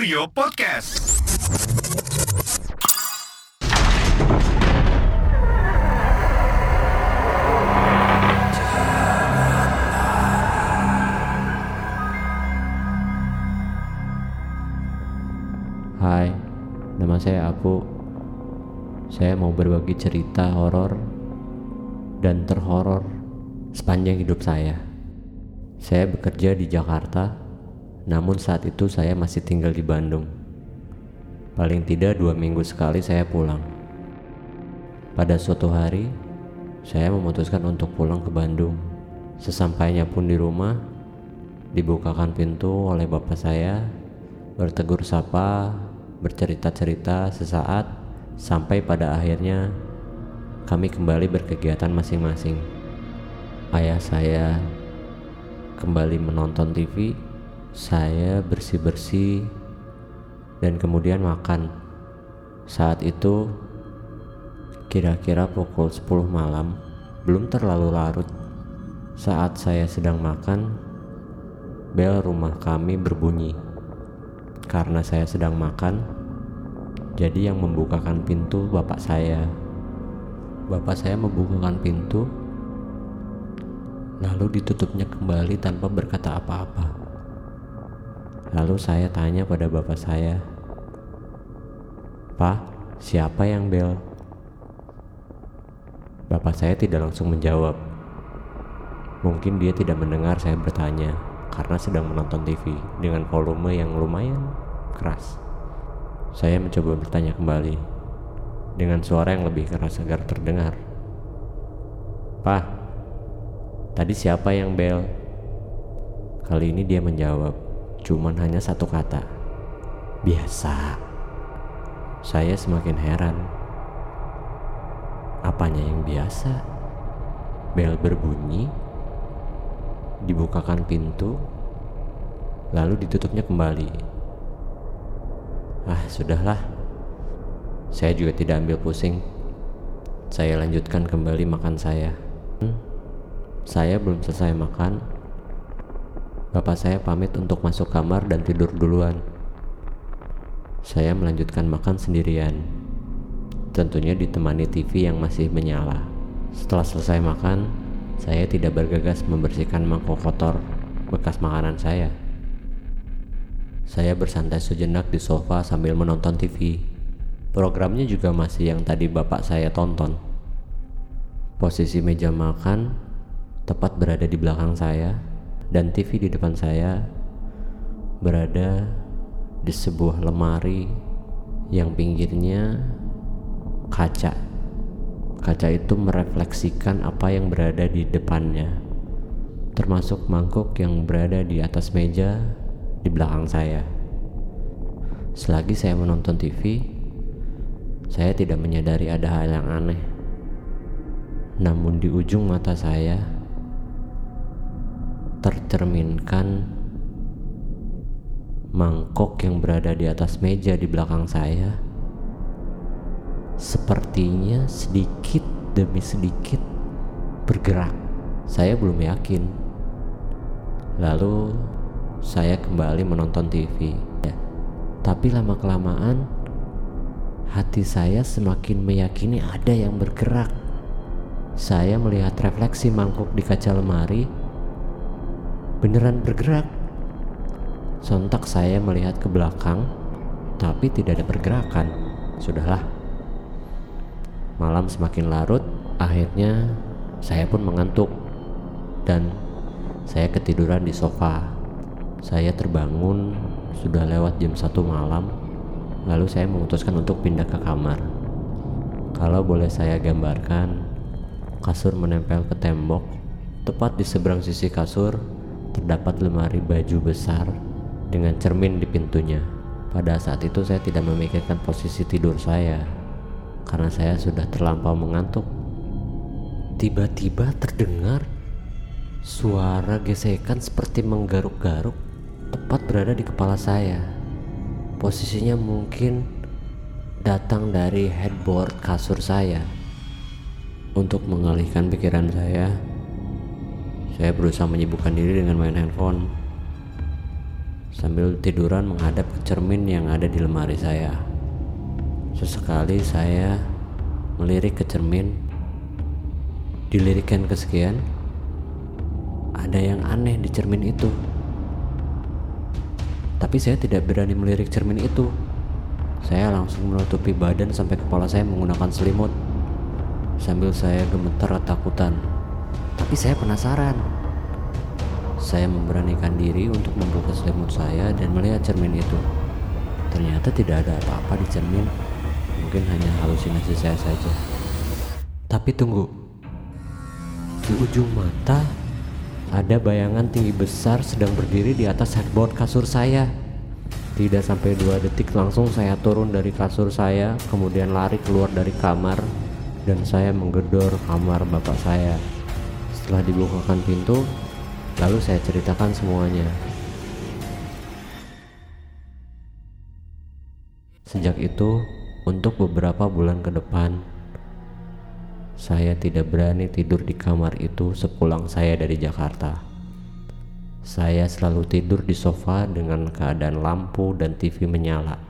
Kurio Podcast. Hai, nama saya Apu. Saya mau berbagi cerita horor dan terhoror sepanjang hidup saya. Saya bekerja di Jakarta, namun saat itu saya masih tinggal di Bandung. Paling tidak dua minggu sekali saya pulang. Pada suatu hari, saya memutuskan untuk pulang ke Bandung. Sesampainya pun di rumah, dibukakan pintu oleh bapak saya, bertegur sapa, bercerita-cerita sesaat, sampai pada akhirnya kami kembali berkegiatan masing-masing. Ayah saya kembali menonton TV, saya bersih-bersih, dan kemudian makan. Saat itu, kira-kira pukul 10 malam, belum terlalu larut. Saat saya sedang makan, bel rumah kami berbunyi. Karena saya sedang makan, jadi yang membukakan pintu bapak saya. Bapak saya membukakan pintu, lalu ditutupnya kembali tanpa berkata apa-apa. Lalu saya tanya pada bapak saya, "Pak, siapa yang bel?" Bapak saya tidak langsung menjawab. Mungkin dia tidak mendengar saya bertanya karena sedang menonton TV dengan volume yang lumayan keras. Saya mencoba bertanya kembali dengan suara yang lebih keras agar terdengar. Pak, tadi siapa yang bel? Kali ini dia menjawab, cuman hanya satu kata. Biasa. Saya semakin heran. Apanya yang biasa? Bel berbunyi, dibukakan pintu, lalu ditutupnya kembali. Ah, sudahlah. Saya juga tidak ambil pusing. Saya lanjutkan kembali makan saya. Hmm, saya belum selesai makan. Bapak saya pamit untuk masuk kamar dan tidur duluan. Saya melanjutkan makan sendirian. Tentunya ditemani TV yang masih menyala. Setelah selesai makan, saya tidak bergegas membersihkan mangkok kotor bekas makanan saya. Saya bersantai sejenak di sofa sambil menonton TV. Programnya juga masih yang tadi bapak saya tonton. Posisi meja makan tepat berada di belakang saya dan TV di depan saya berada di sebuah lemari yang pinggirnya kaca. Kaca itu merefleksikan apa yang berada di depannya, termasuk mangkuk yang berada di atas meja di belakang saya. Selagi saya menonton TV, saya tidak menyadari ada hal yang aneh. Namun di ujung mata saya tercerminkan mangkok yang berada di atas meja di belakang saya sepertinya sedikit demi sedikit bergerak. Saya belum yakin. Lalu saya kembali menonton TV. Ya. Tapi lama-kelamaan hati saya semakin meyakini ada yang bergerak. Saya melihat refleksi mangkuk di kaca lemari beneran bergerak. Sontak saya melihat ke belakang, tapi tidak ada pergerakan. Sudahlah. Malam semakin larut, akhirnya saya pun mengantuk dan saya ketiduran di sofa. Saya terbangun sudah lewat jam satu malam, lalu saya memutuskan untuk pindah ke kamar. Kalau boleh saya gambarkan, kasur menempel ke tembok, tepat di seberang sisi kasur terdapat lemari baju besar dengan cermin di pintunya. Pada saat itu saya tidak memikirkan posisi tidur saya karena saya sudah terlampau mengantuk. Tiba-tiba terdengar suara gesekan seperti menggaruk-garuk tepat berada di kepala saya. Posisinya mungkin datang dari headboard kasur saya. Untuk mengalihkan pikiran saya, saya berusaha menyibukkan diri dengan main handphone. sambil tiduran menghadap ke cermin yang ada di lemari saya. Sesekali saya melirik ke cermin, dilirikan kesekian, ada yang aneh di cermin itu. Tapi saya tidak berani melirik cermin itu. Saya langsung menutupi badan sampai kepala saya menggunakan selimut. Sambil saya gemetar ketakutan. Tapi saya penasaran. Saya memberanikan diri untuk membuka selimut saya dan melihat cermin itu. Ternyata tidak ada apa-apa di cermin. Mungkin hanya halusinasi saya saja. Tapi tunggu. Di ujung mata ada bayangan tinggi besar sedang berdiri di atas headboard kasur saya. Tidak sampai dua detik langsung saya turun dari kasur saya, kemudian lari keluar dari kamar dan saya menggedor kamar bapak saya. Setelah dibukakan pintu, Lalu saya ceritakan semuanya. Sejak itu, untuk beberapa bulan ke depan, saya tidak berani tidur di kamar itu sepulang saya dari Jakarta. Saya selalu tidur di sofa dengan keadaan lampu dan TV menyala.